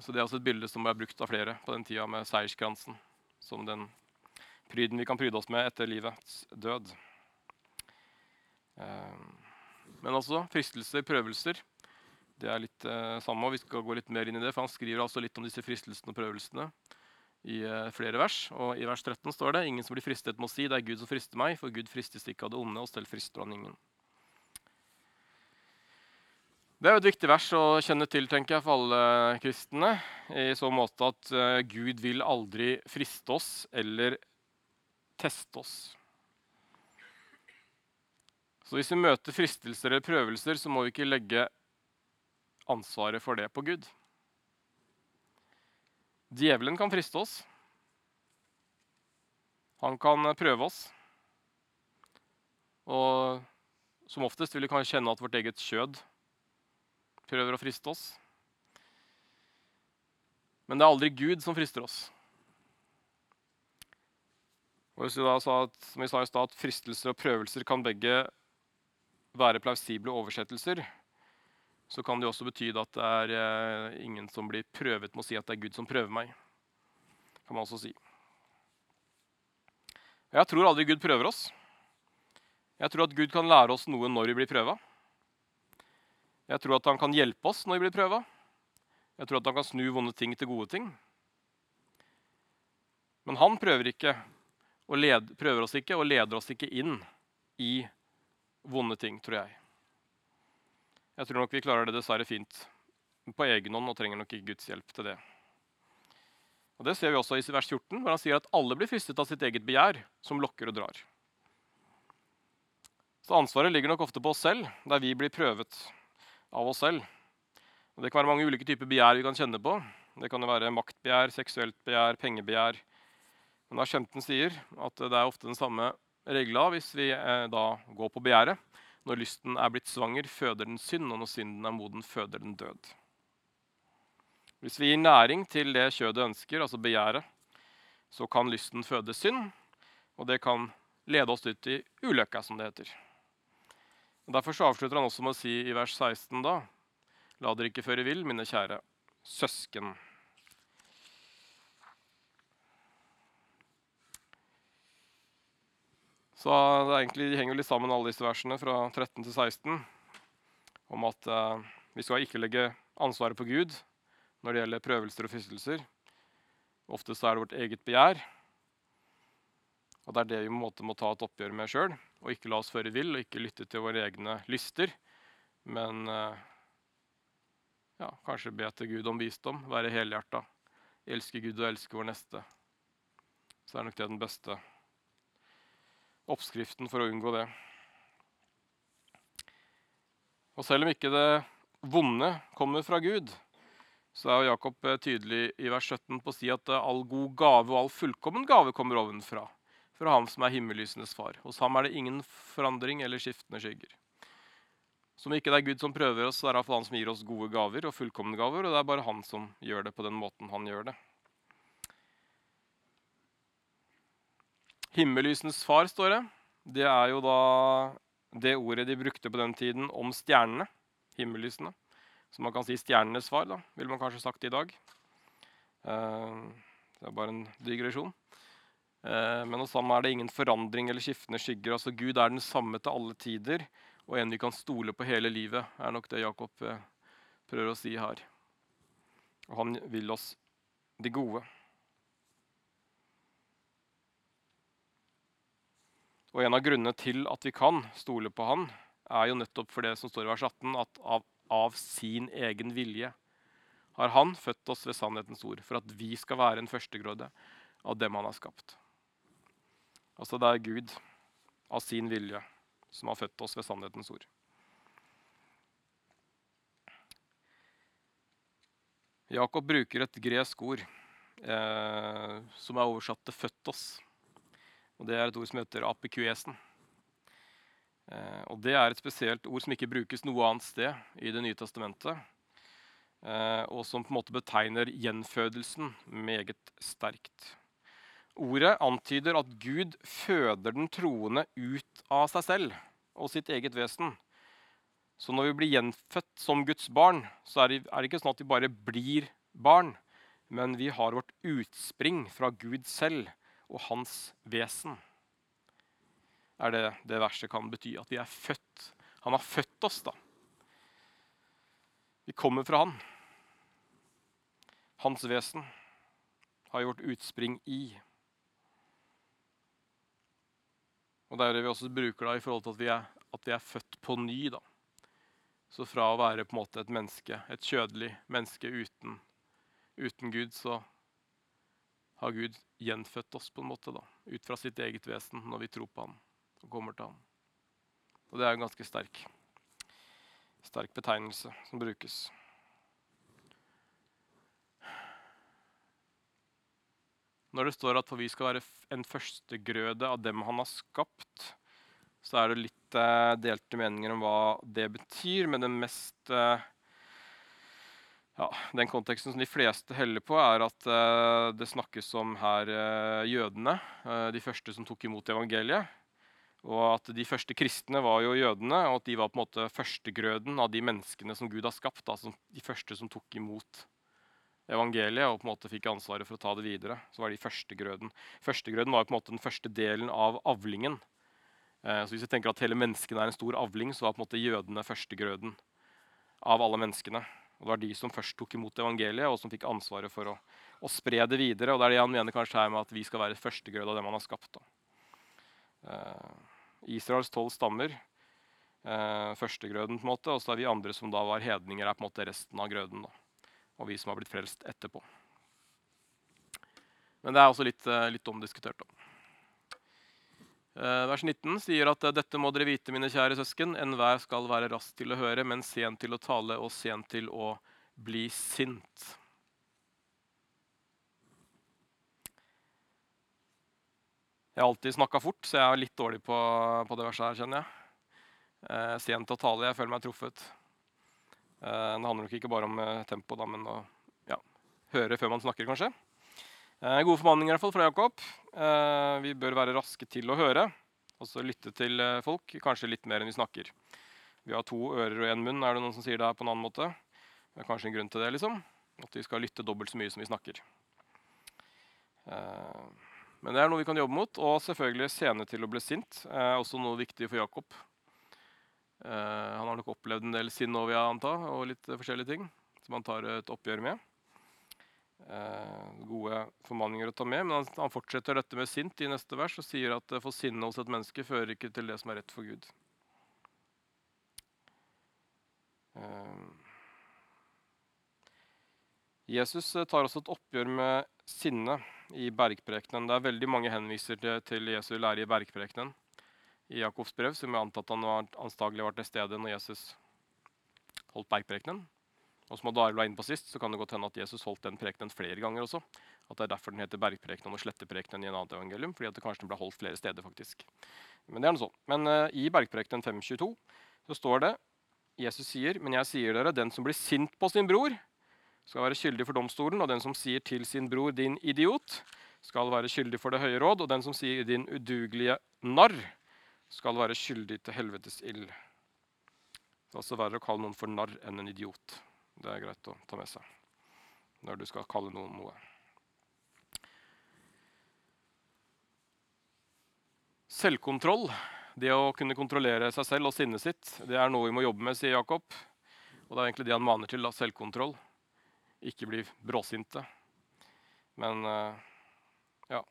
så det er også et bilde som ble brukt av flere på den tida med seierskransen. Som den pryden vi kan pryde oss med etter livets død. men altså fristelser, prøvelser. Det er litt samme, og vi skal gå litt mer inn i det, for han skriver altså litt om disse fristelsene og prøvelsene i uh, flere vers. Og i vers 13 står det ingen som blir fristet må si det er Gud som frister meg, for Gud fristes ikke av det onde, og selv frister han ingen. Det er jo et viktig vers å kjenne til tenker jeg, for alle kristne. I så måte at uh, Gud vil aldri friste oss eller teste oss. Så hvis vi møter fristelser eller prøvelser, så må vi ikke legge ansvaret for det på Gud. Djevelen kan friste oss. Han kan prøve oss. Og som oftest vil vi kanskje kjenne at vårt eget kjød prøver å friste oss. Men det er aldri Gud som frister oss. Og hvis vi da sa at, som vi sa i stad, at Fristelser og prøvelser kan begge være plausible oversettelser, så kan det også bety at det er eh, ingen som blir prøvet med å si at det er Gud som prøver meg. kan man også si. Jeg tror aldri Gud prøver oss. Jeg tror at Gud kan lære oss noe når vi blir prøva. Jeg tror at han kan hjelpe oss når vi blir prøva. Jeg tror at han kan snu vonde ting til gode ting. Men han prøver, ikke, led, prøver oss ikke og leder oss ikke inn i vonde ting, tror jeg. Jeg tror nok vi klarer det dessverre fint på egen hånd og trenger nok ikke Guds hjelp til det. Og Det ser vi også i vers 14, hvor han sier at alle blir fristet av sitt eget begjær, som lokker og drar. Så ansvaret ligger nok ofte på oss selv, der vi blir prøvet av oss selv. Og Det kan være mange ulike typer begjær vi kan kjenne på. Det kan jo være maktbegjær, seksuelt begjær, pengebegjær. Men da 15 sier at det er ofte den samme regla hvis vi eh, da går på begjæret. Når lysten er blitt svanger, føder den synd, og når synden er moden, føder den død. Hvis vi gir næring til det kjødet ønsker, altså begjæret, så kan lysten føde synd, og det kan lede oss ut i ulykka, som det heter. Og Derfor avslutter han også med å si i vers 16 da La dere ikke føre vill, mine kjære søsken. Så det egentlig, De henger litt sammen, alle disse versene fra 13 til 16, om at eh, vi skal ikke legge ansvaret på Gud når det gjelder prøvelser og fristelser. Ofte så er det vårt eget begjær. Og det er det vi måte må ta et oppgjør med sjøl, og ikke la oss føre vill og ikke lytte til våre egne lyster. Men eh, ja, kanskje be til Gud om visdom, være helhjerta, elske Gud og elske vår neste. Så er nok det den beste oppskriften for å unngå det. Og selv om ikke det vonde kommer fra Gud, så er Jakob eh, tydelig i vers 17 på å si at eh, all god gave og all fullkommen gave kommer ovenfra, fra ham som er himmellysenes far. Hos ham er det ingen forandring eller skiftende skygger. Som ikke det er Gud som prøver oss, så er det iallfall han som gir oss gode gaver og fullkomne gaver, og det er bare han som gjør det på den måten han gjør det. Himmellysens far, står det. Det er jo da det ordet de brukte på den tiden om stjernene. Himmellysene. Så man kan si stjernenes far, da, ville man kanskje sagt i dag. Eh, det er bare en digresjon. Eh, men hos ham er det ingen forandring eller skiftende skygger. Altså Gud er den samme til alle tider, og en vi kan stole på hele livet, er nok det Jakob eh, prøver å si her. Og han vil oss det gode. Og en av grunnene til at vi kan stole på han, er jo nettopp for det som står i vers 18, at av, av sin egen vilje har han født oss ved sannhetens ord, for at vi skal være en førstegråde av dem han har skapt. Altså det er Gud av sin vilje som har født oss ved sannhetens ord. Jakob bruker et gresk ord eh, som er oversatt til 'født oss'. Og Det er et ord som heter apikuesen. Eh, og Det er et spesielt ord som ikke brukes noe annet sted i Det nye testamentet. Eh, og som på en måte betegner gjenfødelsen meget sterkt. Ordet antyder at Gud føder den troende ut av seg selv og sitt eget vesen. Så når vi blir gjenfødt som Guds barn, så er det, er det ikke sånn at vi bare blir barn, men vi har vårt utspring fra Gud selv og hans vesen. Er det det verset kan bety. At vi er født. Han har født oss, da. Vi kommer fra han. Hans vesen har gjort utspring i. Og Det er det vi også bruker da i forhold til at vi er, at vi er født på ny. da. Så fra å være på en måte et menneske, et kjødelig menneske uten, uten Gud, så har Gud gjenfødt oss på en måte da, ut fra sitt eget vesen når vi tror på ham og kommer til ham. Og det er en ganske sterk, sterk betegnelse som brukes. Når det står at for vi skal være en førstegrøde av dem han har skapt, så er det litt eh, delte meninger om hva det betyr. Men den mest eh, ja, Den konteksten som de fleste heller på, er at eh, det snakkes om her eh, jødene. eh, de første som tok imot evangeliet. Og at de første kristne var jo jødene, og at de var på en måte førstegrøden av de menneskene som Gud har skapt. Altså de første som tok imot evangeliet og på en måte fikk ansvaret for å ta det videre. Så var de førstegrøden. Førstegrøden var jo på en måte den første delen av avlingen. Eh, så hvis vi tenker at hele menneskene er en stor avling, så var på en måte jødene førstegrøden av alle menneskene. Og Det var de som først tok imot evangeliet, og som fikk ansvaret for å, å spre det videre. Og det er det han mener kanskje her med at vi skal være førstegrød av dem han har skapt. Eh, Israels tolv stammer, eh, førstegrøden, på en måte, og så er vi andre som da var hedninger, er på en måte resten av grøden. da og vi som har blitt frelst etterpå. Men det er også litt, eh, litt omdiskutert. Da. Eh, vers 19 sier at dette må dere vite, mine kjære søsken. Enhver skal være rask til å høre, men sent til å tale og sent til å bli sint. Jeg har alltid snakka fort, så jeg er litt dårlig på, på det verset her, kjenner jeg. Eh, til å tale. Jeg føler meg truffet. Eh, det handler nok ikke bare om eh, tempo, da, men å ja, høre før man snakker, kanskje. Eh, gode formaninger i hvert fall fra Jakob. Vi bør være raske til å høre. Altså lytte til folk, kanskje litt mer enn vi snakker. Vi har to ører og én munn, er det noen som sier det her på en annen måte? Det er kanskje en grunn til det, liksom. At vi skal lytte dobbelt så mye som vi snakker. Eh, men det er noe vi kan jobbe mot. Og selvfølgelig sene til å bli sint er også noe viktig for Jakob. Eh, han har nok opplevd en del sinn òg, vil jeg anta, og litt eh, forskjellige ting som han tar et oppgjør med. Eh, gode formaninger å ta med, men han, han fortsetter dette med sint i neste vers og sier at eh, for sinne hos et menneske fører ikke til det som er rett for Gud. Eh, Jesus tar også et oppgjør med sinne i bergprekenen. Det er veldig mange henviser til, til Jesu lære i bergprekenen i Jakobs brev, som jeg antar at han var, anstagelig var til stede når Jesus holdt bergprekenen. Og som Adar var inne på sist, så kan det godt hende at Jesus holdt den prekenen flere ganger også. At det er derfor den heter bergprekenen og sletteprekenen i en annet evangelium. fordi at det kanskje ble holdt flere steder, faktisk. Men det er noe sånn. Men uh, i bergprekenen 522 så står det Jesus sier, men jeg sier dere, den som blir sint på sin bror, skal være skyldig for domstolen, og den som sier til sin bror 'din idiot', skal være skyldig for det høye råd, og den som sier 'din udugelige narr', skal være skyldig til helvetes ild. Det er altså verre å kalle noen for narr enn en idiot. Det er greit å ta med seg når du skal kalle noen noe. Selvkontroll, det å kunne kontrollere seg selv og sinnet sitt, det er noe vi må jobbe med, sier Jakob. Og det er egentlig det han maner til. da, Selvkontroll. Ikke bli bråsinte. Men eh, ja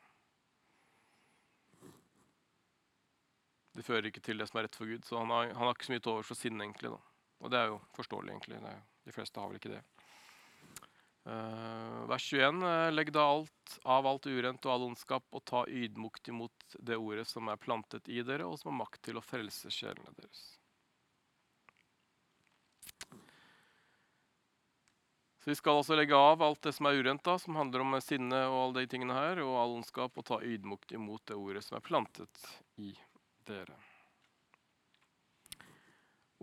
Det fører ikke til det som er rett for Gud. Så han har, han har ikke så mye til overs for sinne, egentlig. da. Og det er jo forståelig, egentlig. Det er, de fleste har vel ikke det. Uh, vers 21. eh, Legg da alt av alt urent og all ondskap, og ta ydmukt imot det ordet som er plantet i dere, og som har makt til å frelse sjelene deres. Så Vi skal altså legge av alt det som er urent, da, som handler om sinne og alle de tingene her, og all ondskap, og ta ydmukt imot det ordet som er plantet i dere.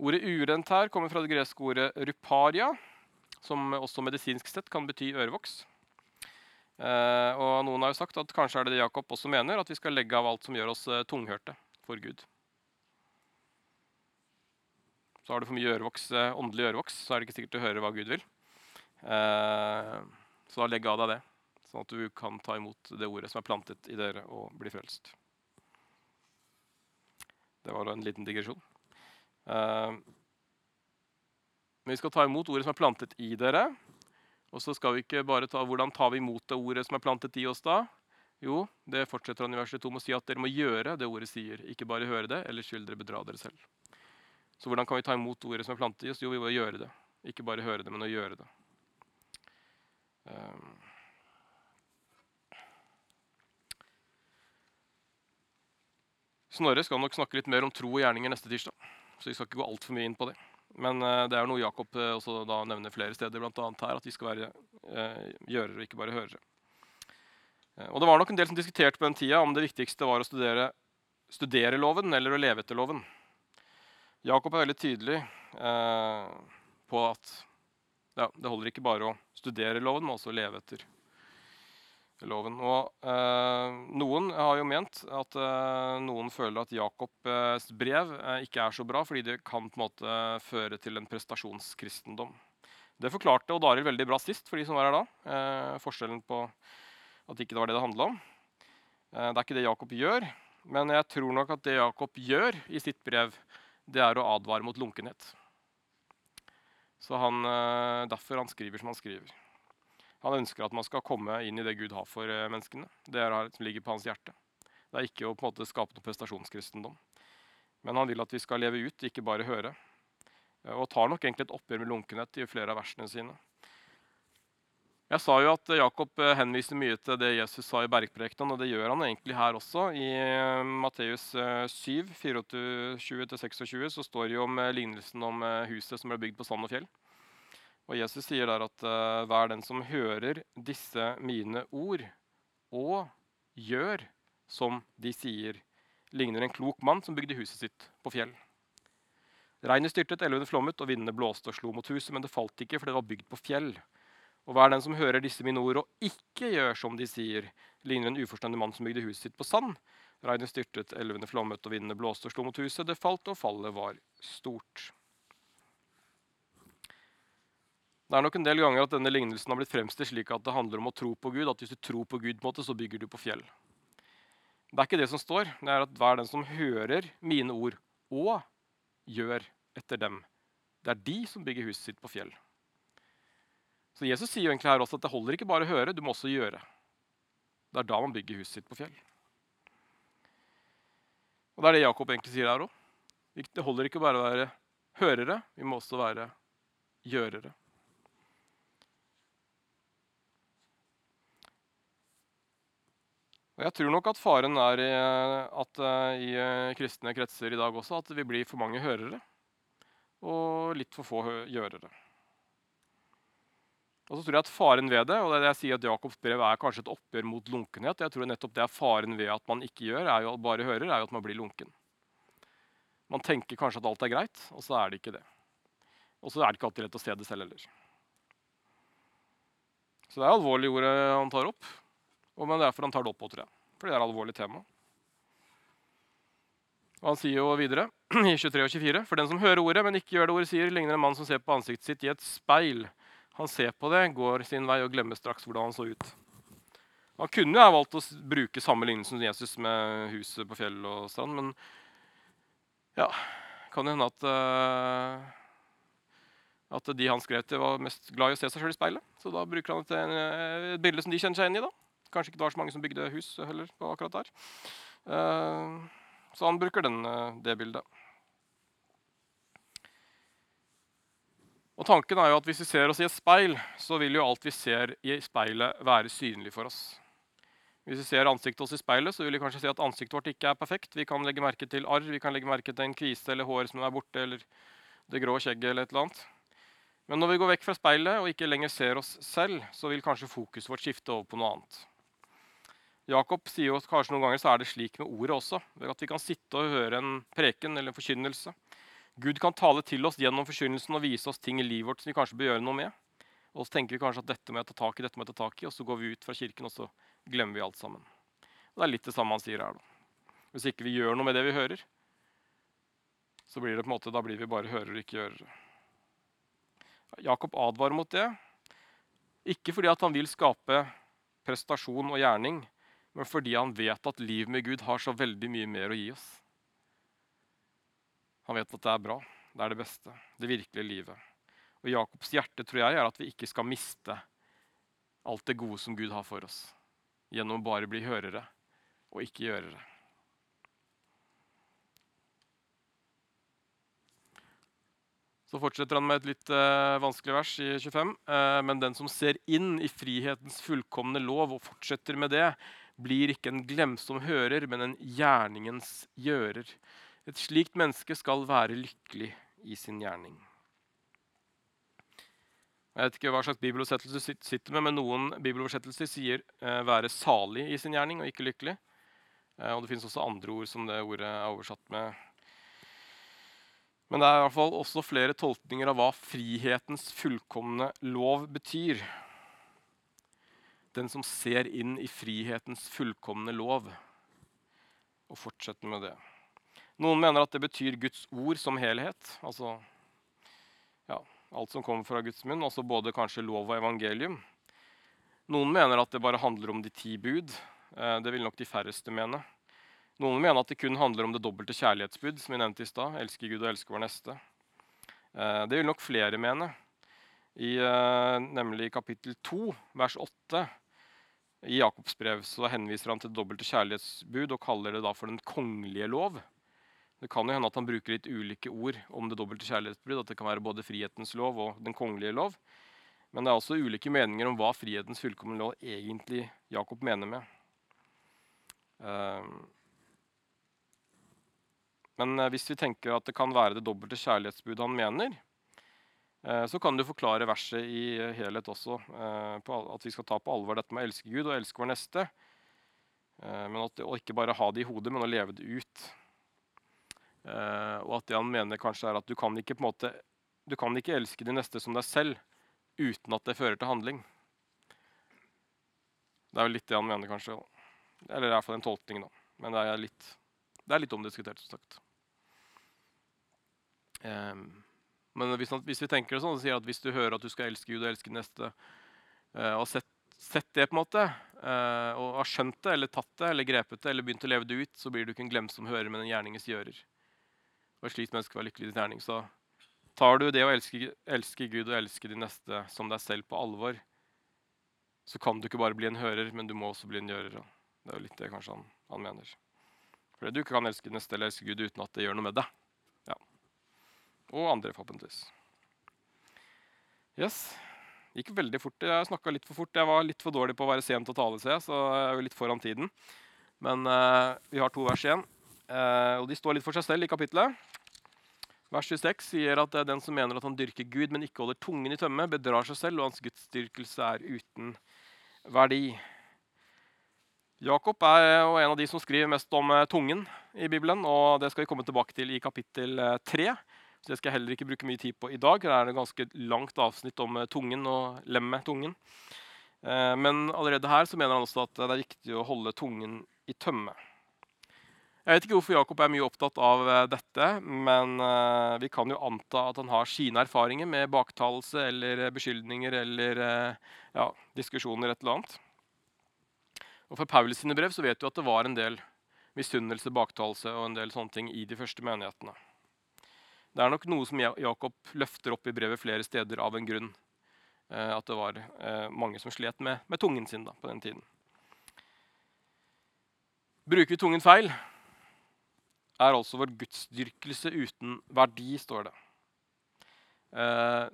Ordet urent her kommer fra det greske ordet ruparia, som også medisinsk sett kan bety ørevoks. Eh, og noen har jo sagt at kanskje er det det Jakob også mener, at vi skal legge av alt som gjør oss eh, tunghørte for Gud. Så har du for mye ørevoks, eh, åndelig ørevoks, så er det ikke sikkert du hører hva Gud vil. Eh, så da legg av deg det, sånn at du kan ta imot det ordet som er plantet i dere, og bli frelst. Det var da en liten digresjon. Eh, men vi skal ta imot ordet som er plantet i dere. Og så skal vi ikke bare ta hvordan tar vi imot det ordet som er plantet i oss da? Jo, det fortsetter han i verset 2 med å si at dere må gjøre det ordet sier. Ikke bare høre det, ellers vil dere bedra dere selv. Så hvordan kan vi ta imot ordet som er plantet i oss? Jo, vi må gjøre det. Ikke bare høre det, men å gjøre det. Um. Snorre skal nok snakke litt mer om tro og gjerninger neste tirsdag. Så vi skal ikke gå altfor mye inn på det. Men uh, det er noe Jakob uh, også da nevner flere steder, bl.a. her, at vi skal være uh, gjørere og ikke bare hørere. og det var nok en del som diskuterte på den tida om det viktigste var å studere, studere loven eller å leve etter loven. Jakob er veldig tydelig på at ja, det holder ikke bare å studere loven, men også å leve etter loven. Og eh, Noen har jo ment at eh, noen føler at Jakobs brev eh, ikke er så bra, fordi det kan på en måte føre til en prestasjonskristendom. Det forklarte Odd Arild veldig bra sist, for de som var her da. Eh, forskjellen på at ikke det var det det handla om. Eh, det er ikke det Jakob gjør, men jeg tror nok at det Jakob gjør i sitt brev, det er å advare mot lunkenhet. Så han, eh, Derfor han skriver som han skriver. Han ønsker at man skal komme inn i det Gud har for eh, menneskene. Det er det som ligger på hans hjerte. Det er ikke å på en måte skape noe prestasjonskristendom. Men han vil at vi skal leve ut, ikke bare høre. Eh, og tar nok egentlig et oppgjør med lunkenhet i flere av versene sine. Jeg sa jo at Jakob eh, henviser mye til det Jesus sa i bergprekenen, og det gjør han egentlig her også. I Matteus 7, 24-26 så står det jo om lignelsen om huset som ble bygd på sand og fjell. Og Jesus sier der at hver den som hører disse mine ord og gjør som de sier, ligner en klok mann som bygde huset sitt på fjell. Regnet styrtet, elvene flommet, og vindene blåste og slo mot huset, men det falt ikke, for det var bygd på fjell. Og hver den som hører disse mine ord og ikke gjør som de sier, ligner en uforstendig mann som bygde huset sitt på sand. Regnet styrtet, elvene flommet, og vindene blåste og slo mot huset. Det falt, og fallet var stort. Det er nok en del ganger at denne lignelsen har blitt fremstilt slik at det handler om å tro på Gud. At hvis du tror på Gud, på en måte, så bygger du på fjell. Det er ikke det som står. Det er at hver den som hører mine ord og gjør etter dem. Det er de som bygger huset sitt på fjell. Så Jesus sier jo egentlig her også at det holder ikke bare å høre, du må også gjøre. Det er da man bygger huset sitt på fjell. Og Det er det Jakob egentlig sier her òg. Det holder ikke bare å være hørere, vi må også være gjørere. Og jeg tror nok at faren er i, at eh, i eh, kristne kretser i dag også at vi blir for mange hørere og litt for få gjørere. Og så tror jeg at faren ved det, og det det jeg sier at Jakobs brev er kanskje et oppgjør mot lunkenhet. Jeg tror nettopp det er faren ved at man ikke gjør, er jo bare hører, er jo at man blir lunken. Man tenker kanskje at alt er greit, og så er det ikke det. Og så er det ikke alltid lett å se det selv heller. Så det er alvorlige ordet han tar opp. Og men det er derfor han tar det opp på, tror jeg. For det er et alvorlig tema. Og han sier jo videre i 23 og 24.: For den som hører ordet, men ikke gjør det ordet sier, ligner en mann som ser på ansiktet sitt i et speil. Han ser på det, går sin vei og glemmer straks hvordan han så ut. Han kunne jo ha valgt å bruke samme lignelsen som Jesus med huset på fjell og strand, men ja, kan det hende at uh, at de han skrev til, var mest glad i å se seg sjøl i speilet. Så da bruker han et, eh, et bilde som de kjenner seg igjen i. da. Kanskje ikke det var så mange som bygde hus heller på akkurat der. Eh, så han bruker den, eh, det bildet. Og tanken er jo at Hvis vi ser oss i et speil, så vil jo alt vi ser i speilet, være synlig for oss. Hvis vi ser ansiktet oss i speilet, så vil vi kanskje se at ansiktet vårt ikke er perfekt. Vi kan legge merke til arr, vi kan legge merke til en kvise eller hår som er borte, eller det grå skjegget eller et eller annet. Men når vi går vekk fra speilet og ikke lenger ser oss selv, så vil kanskje fokuset vårt skifte over på noe annet. Jakob sier at kanskje noen ganger så er det slik med ordet også. ved At vi kan sitte og høre en preken eller en forkynnelse. Gud kan tale til oss gjennom forkynnelsen og vise oss ting i livet vårt som vi kanskje bør gjøre noe med. Og så tenker vi kanskje at dette må jeg ta tak i, dette må jeg ta tak i, og så går vi ut fra kirken og så glemmer vi alt sammen. Og Det er litt det samme han sier her. da. Hvis ikke vi gjør noe med det vi hører, så blir det på en måte, da blir vi bare hører og ikke gjørere. Jakob advarer mot det. Ikke fordi at han vil skape prestasjon og gjerning, men fordi han vet at livet med Gud har så veldig mye mer å gi oss. Han vet at det er bra. Det er det beste. Det virkelige livet. Og Jakobs hjerte tror jeg er at vi ikke skal miste alt det gode som Gud har for oss, gjennom å bare bli hørere og ikke gjørere. Så fortsetter han med et litt uh, vanskelig vers i 25. Uh, men den som ser inn i frihetens fullkomne lov og fortsetter med det, blir ikke en glemsom hører, men en gjerningens gjører. Et slikt menneske skal være lykkelig i sin gjerning. Jeg vet ikke hva slags bibeloversettelse du sitter med, men noen bibeloversettelser sier eh, 'være salig i sin gjerning' og ikke 'lykkelig'. Eh, og det finnes også andre ord som det ordet er oversatt med. Men det er i hvert fall også flere tolkninger av hva frihetens fullkomne lov betyr. Den som ser inn i frihetens fullkomne lov, og fortsetter med det. Noen mener at det betyr Guds ord som helhet. Altså ja, alt som kommer fra Guds munn, altså både kanskje lov og evangelium. Noen mener at det bare handler om de ti bud. Eh, Det vil nok de færreste mene. Noen mener at det kun handler om det dobbelte kjærlighetsbud, som vi nevnte i stad. Elske Gud og elske vår neste. Eh, Det vil nok flere mene. I eh, nemlig kapittel 2, vers 8 i Jakobs brev så henviser han til det dobbelte kjærlighetsbud og kaller det da for den kongelige lov. Det kan jo hende at han bruker litt ulike ord om det dobbelte kjærlighetsbud. At det kan være både frihetens lov og den kongelige lov. Men det er også ulike meninger om hva frihetens fullkomne lov egentlig Jakob mener med. Ehm. Men eh, hvis vi tenker at det kan være det dobbelte kjærlighetsbudet han mener, så kan du forklare verset i eh, helhet også. eh, At vi skal ta på alvor dette med å elske Gud og elske vår neste. Eh, Men at, og ikke bare ha det i hodet, men å leve det ut. Eh, og at det han mener kanskje er at du kan ikke på en måte du kan ikke elske de neste som deg selv uten at det fører til handling. Det er vel litt det han mener, kanskje. Eller i hvert fall en tolkning, da. Men det er litt, det er litt omdiskutert, som sagt. Ehm, Men hvis, hvis vi tenker det sånn, så sier at hvis du hører at du skal elske Gud og elske neste, uh, og sett, sett det på en måte, uh, og har skjønt det, eller tatt det, eller grepet det, eller begynt å leve det ut, så blir du ikke en glemsom hører, men en gjerningens gjører. Og et slikt menneske var lykkelig i din gjerning. Så tar du det å elske, elske Gud og elske de neste som deg selv på alvor, så kan du ikke bare bli en hører, men du må også bli en gjører. Det er jo litt det kanskje han, han mener. Fordi du ikke kan elske neste eller elske Gud uten at det gjør noe med deg. Og andre, forhåpentligvis. Yes. Gikk veldig fort. Jeg snakka litt for fort. Jeg var litt for dårlig på å være sen til å tale, ser jeg, så jeg er jo litt foran tiden. Men uh, vi har to vers igjen, uh, og de står litt for seg selv i kapittelet. Vers 26 sier at det er den som mener at han dyrker Gud, men ikke holder tungen i tømme, bedrar seg selv, og hans gudsdyrkelse er uten verdi. Jakob er en av de som skriver mest om eh, tungen i Bibelen, og det skal vi komme tilbake til i kapittel eh, 3. Så det skal jeg heller ikke bruke mye tid på i dag. Det er et ganske langt avsnitt om eh, tungen og lemmet tungen. Eh, Men allerede her så mener han også at det er viktig å holde tungen i tømme. Jeg vet ikke hvorfor Jakob er mye opptatt av eh, dette, men vi kan jo anta at han har sine erfaringer med baktalelse eller beskyldninger eller ja, diskusjoner et eller annet. Og For Paulus sine brev så vet du at det var en del misunnelse, baktalelse og en del sånne ting i de første menighetene. Det er nok noe som Jakob løfter opp i brevet flere steder av en grunn. Eh, at det var eh, mange som slet med, med tungen sin da, på den tiden. Bruker vi tungen feil, er altså vår gudsdyrkelse uten verdi, står det. Eh,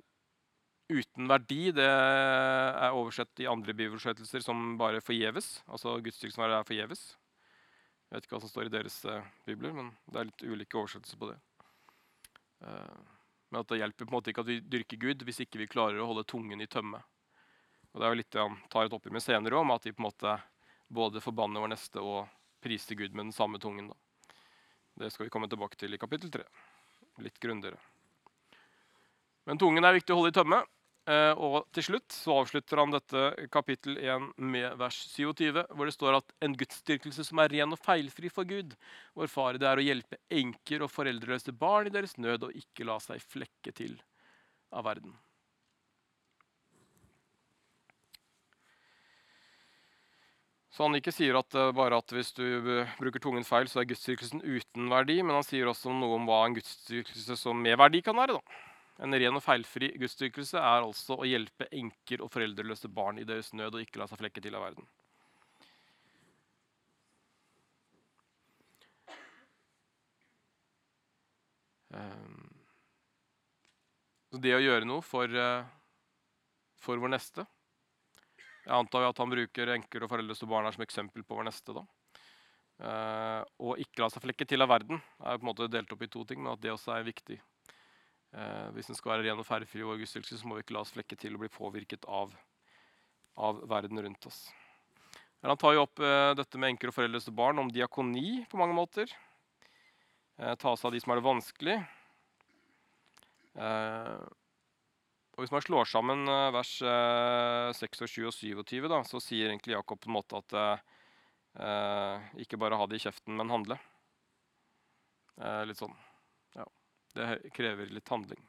uten verdi det er oversett i andre bibelforsettelser som bare forgjeves. Altså gudsdyrkelsen er forgjeves. Jeg vet ikke hva som står i deres eh, bibler, men det er litt ulike oversettelser på det. Eh, men at det hjelper på en måte ikke at vi dyrker Gud hvis ikke vi klarer å holde tungen i tømme. Og Det er jo litt det han tar et oppgjør med senere om, at vi på en måte både forbanner vår neste og priser Gud med den samme tungen. da. Det skal vi komme tilbake til i kapittel 3. Litt grundigere. Men tungen er viktig å holde i tømme. Eh, og til slutt så avslutter han dette kapittel 1 med vers 27, hvor det står at en gudsdyrkelse som er ren og feilfri for Gud, vår fare, det er å hjelpe enker og foreldreløse barn i deres nød og ikke la seg flekke til av verden. Så han ikke sier at eh, bare at hvis du eh, bruker tungen feil, så er gudsdyrkelsen uten verdi, men han sier også noe om hva en gudsdyrkelse som med verdi kan være. da. En ren og feilfri gudsdyrkelse er altså å hjelpe enker og foreldreløse barn i deres nød og ikke la seg flekke til av verden. Ehm, Så det å gjøre noe for, eh, for vår neste Jeg antar at han bruker enker og foreldreløse barn her som eksempel på vår neste. da. Og ikke la seg flekke til av verden er på en måte delt opp i to ting, men at det også er viktig. Eh, hvis den skal være ren og feilfri og vår så må vi ikke la oss flekke til og bli påvirket av, av verden rundt oss. Men han tar jo opp eh, dette med enker og foreldreløse barn, om diakoni på mange måter. Eh, ta seg av de som har det vanskelig. Eh, og Hvis man slår sammen eh, vers eh, 26 og 27, da, så sier egentlig Jakob på en måte at eh, ikke bare ha det i kjeften, men handle. Litt sånn. Ja. Det krever litt handling.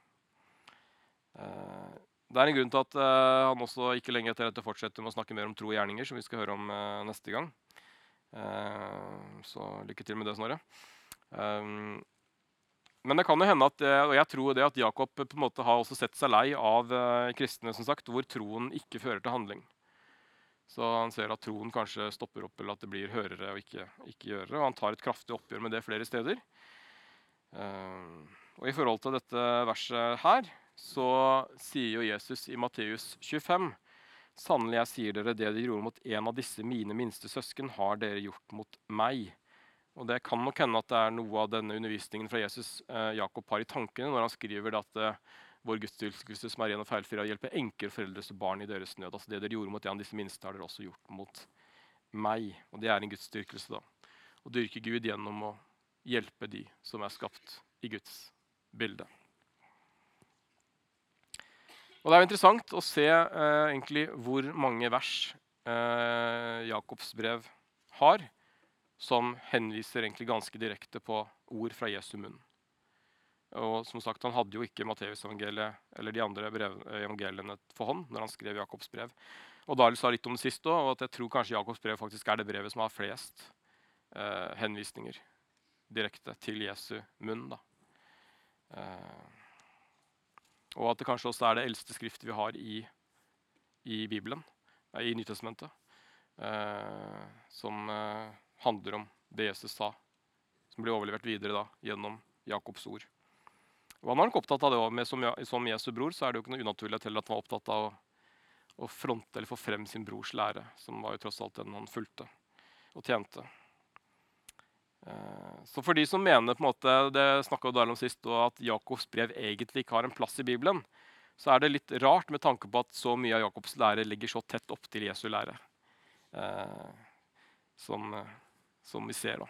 Eh, det er en grunn til at eh, han også ikke lenge etter dette fortsetter med å snakke mer om tro og gjerninger, som vi skal høre om eh, neste gang. Så lykke til med det, Snorre. Men det kan jo hende at, og jeg tror det at Jakob på en måte har også sett seg lei av kristne som sagt, hvor troen ikke fører til handling. Så han ser at troen kanskje stopper opp, eller at det blir hørere og ikke, ikke gjørere. Og han tar et kraftig oppgjør med det flere steder. Eh, og I forhold til dette verset her så sier jo Jesus i Matteus 25.: Sannelig, jeg sier dere, det dere gjorde mot en av disse mine minste søsken, har dere gjort mot meg. Og Det kan nok hende at det er noe av denne undervisningen fra Jesus eh, Jakob har i tankene når han skriver at eh, vår gudsdyrkelse som er ren og feilfri, å hjelpe enker og foreldreløse barn i deres nød. Altså Det dere gjorde mot en av disse minste, har dere også gjort mot meg. Og det er en gudsdyrkelse. da. Å dyrke Gud gjennom å hjelpe de som er skapt i Guds bilde. Og Det er jo interessant å se eh, egentlig hvor mange vers eh, Jakobs brev har som henviser egentlig ganske direkte på ord fra Jesu munn. Og som sagt, Han hadde jo ikke Matteusevangeliet eller de andre brev, evangeliene for hånd når han skrev Jakobs brev. Og Darius sa litt om det sist òg, og at jeg tror kanskje Jakobs brev faktisk er det brevet som har flest eh, henvisninger direkte til Jesu munn. da. Eh, og at det kanskje også er det eldste skriftet vi har i, i Bibelen, i Nytestamentet, eh, som eh, handler om det Jesus sa, som blir overlevert videre da, gjennom Jakobs ord. Og han var nok opptatt av det med, som, som, Jesu bror så er det jo ikke noe unaturlig at han var opptatt av å, å, fronte eller få frem sin brors lære, som var jo tross alt den han fulgte og tjente. Eh, så for de som mener på en måte, det om sist, at Jakobs brev egentlig ikke har en plass i Bibelen, så er det litt rart med tanke på at så mye av Jakobs lære ligger så tett opp til Jesu lære. Eh, som, som, vi ser, da.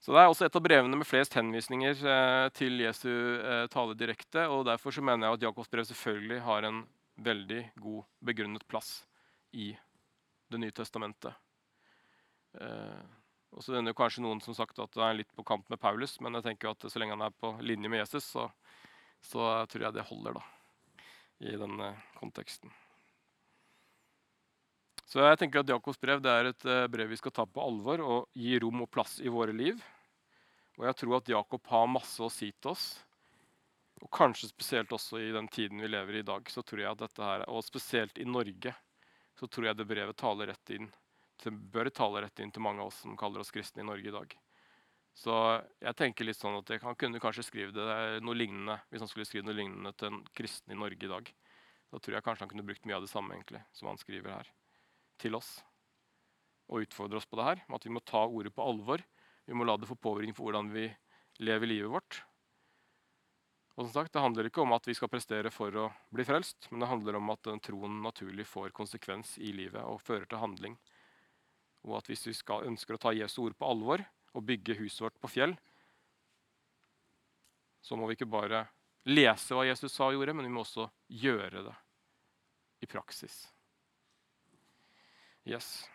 Så Det er også et av brevene med flest henvisninger eh, til Jesu eh, tale direkte. og Derfor så mener jeg at Jakobs brev selvfølgelig har en veldig god begrunnet plass i Det nye testamentet. Eh, og så er det kanskje noen som sagt at det er litt på kant med Paulus, men jeg tenker at så lenge han er på linje med Jesus, så, så tror jeg det holder da, i denne konteksten. Så jeg tenker at Jakobs brev er et uh, brev vi skal ta på alvor og gi rom og plass i våre liv. Og jeg tror at Jakob har masse å si til oss. Og kanskje spesielt også i den tiden vi lever i i dag, så tror jeg at dette her, og spesielt i Norge, så tror jeg det brevet taler rett inn det bør tale rett inn til mange av oss som kaller oss kristne i Norge i dag. Så jeg tenker litt sånn at Han kunne kanskje skrive det noe lignende hvis han skulle skrive noe lignende til en kristen i Norge i dag. Da tror jeg kanskje han kunne brukt mye av det samme egentlig, som han skriver her, til oss. Og utfordre oss på det her, at vi må ta ordet på alvor. Vi må la det få påvirkning for hvordan vi lever livet vårt. Og som sagt, Det handler ikke om at vi skal prestere for å bli frelst, men det handler om at den troen naturlig får konsekvens i livet og fører til handling. Og at hvis vi skal, ønsker å ta Jesu ord på alvor og bygge huset vårt på fjell, så må vi ikke bare lese hva Jesus sa og gjorde, men vi må også gjøre det i praksis. Yes.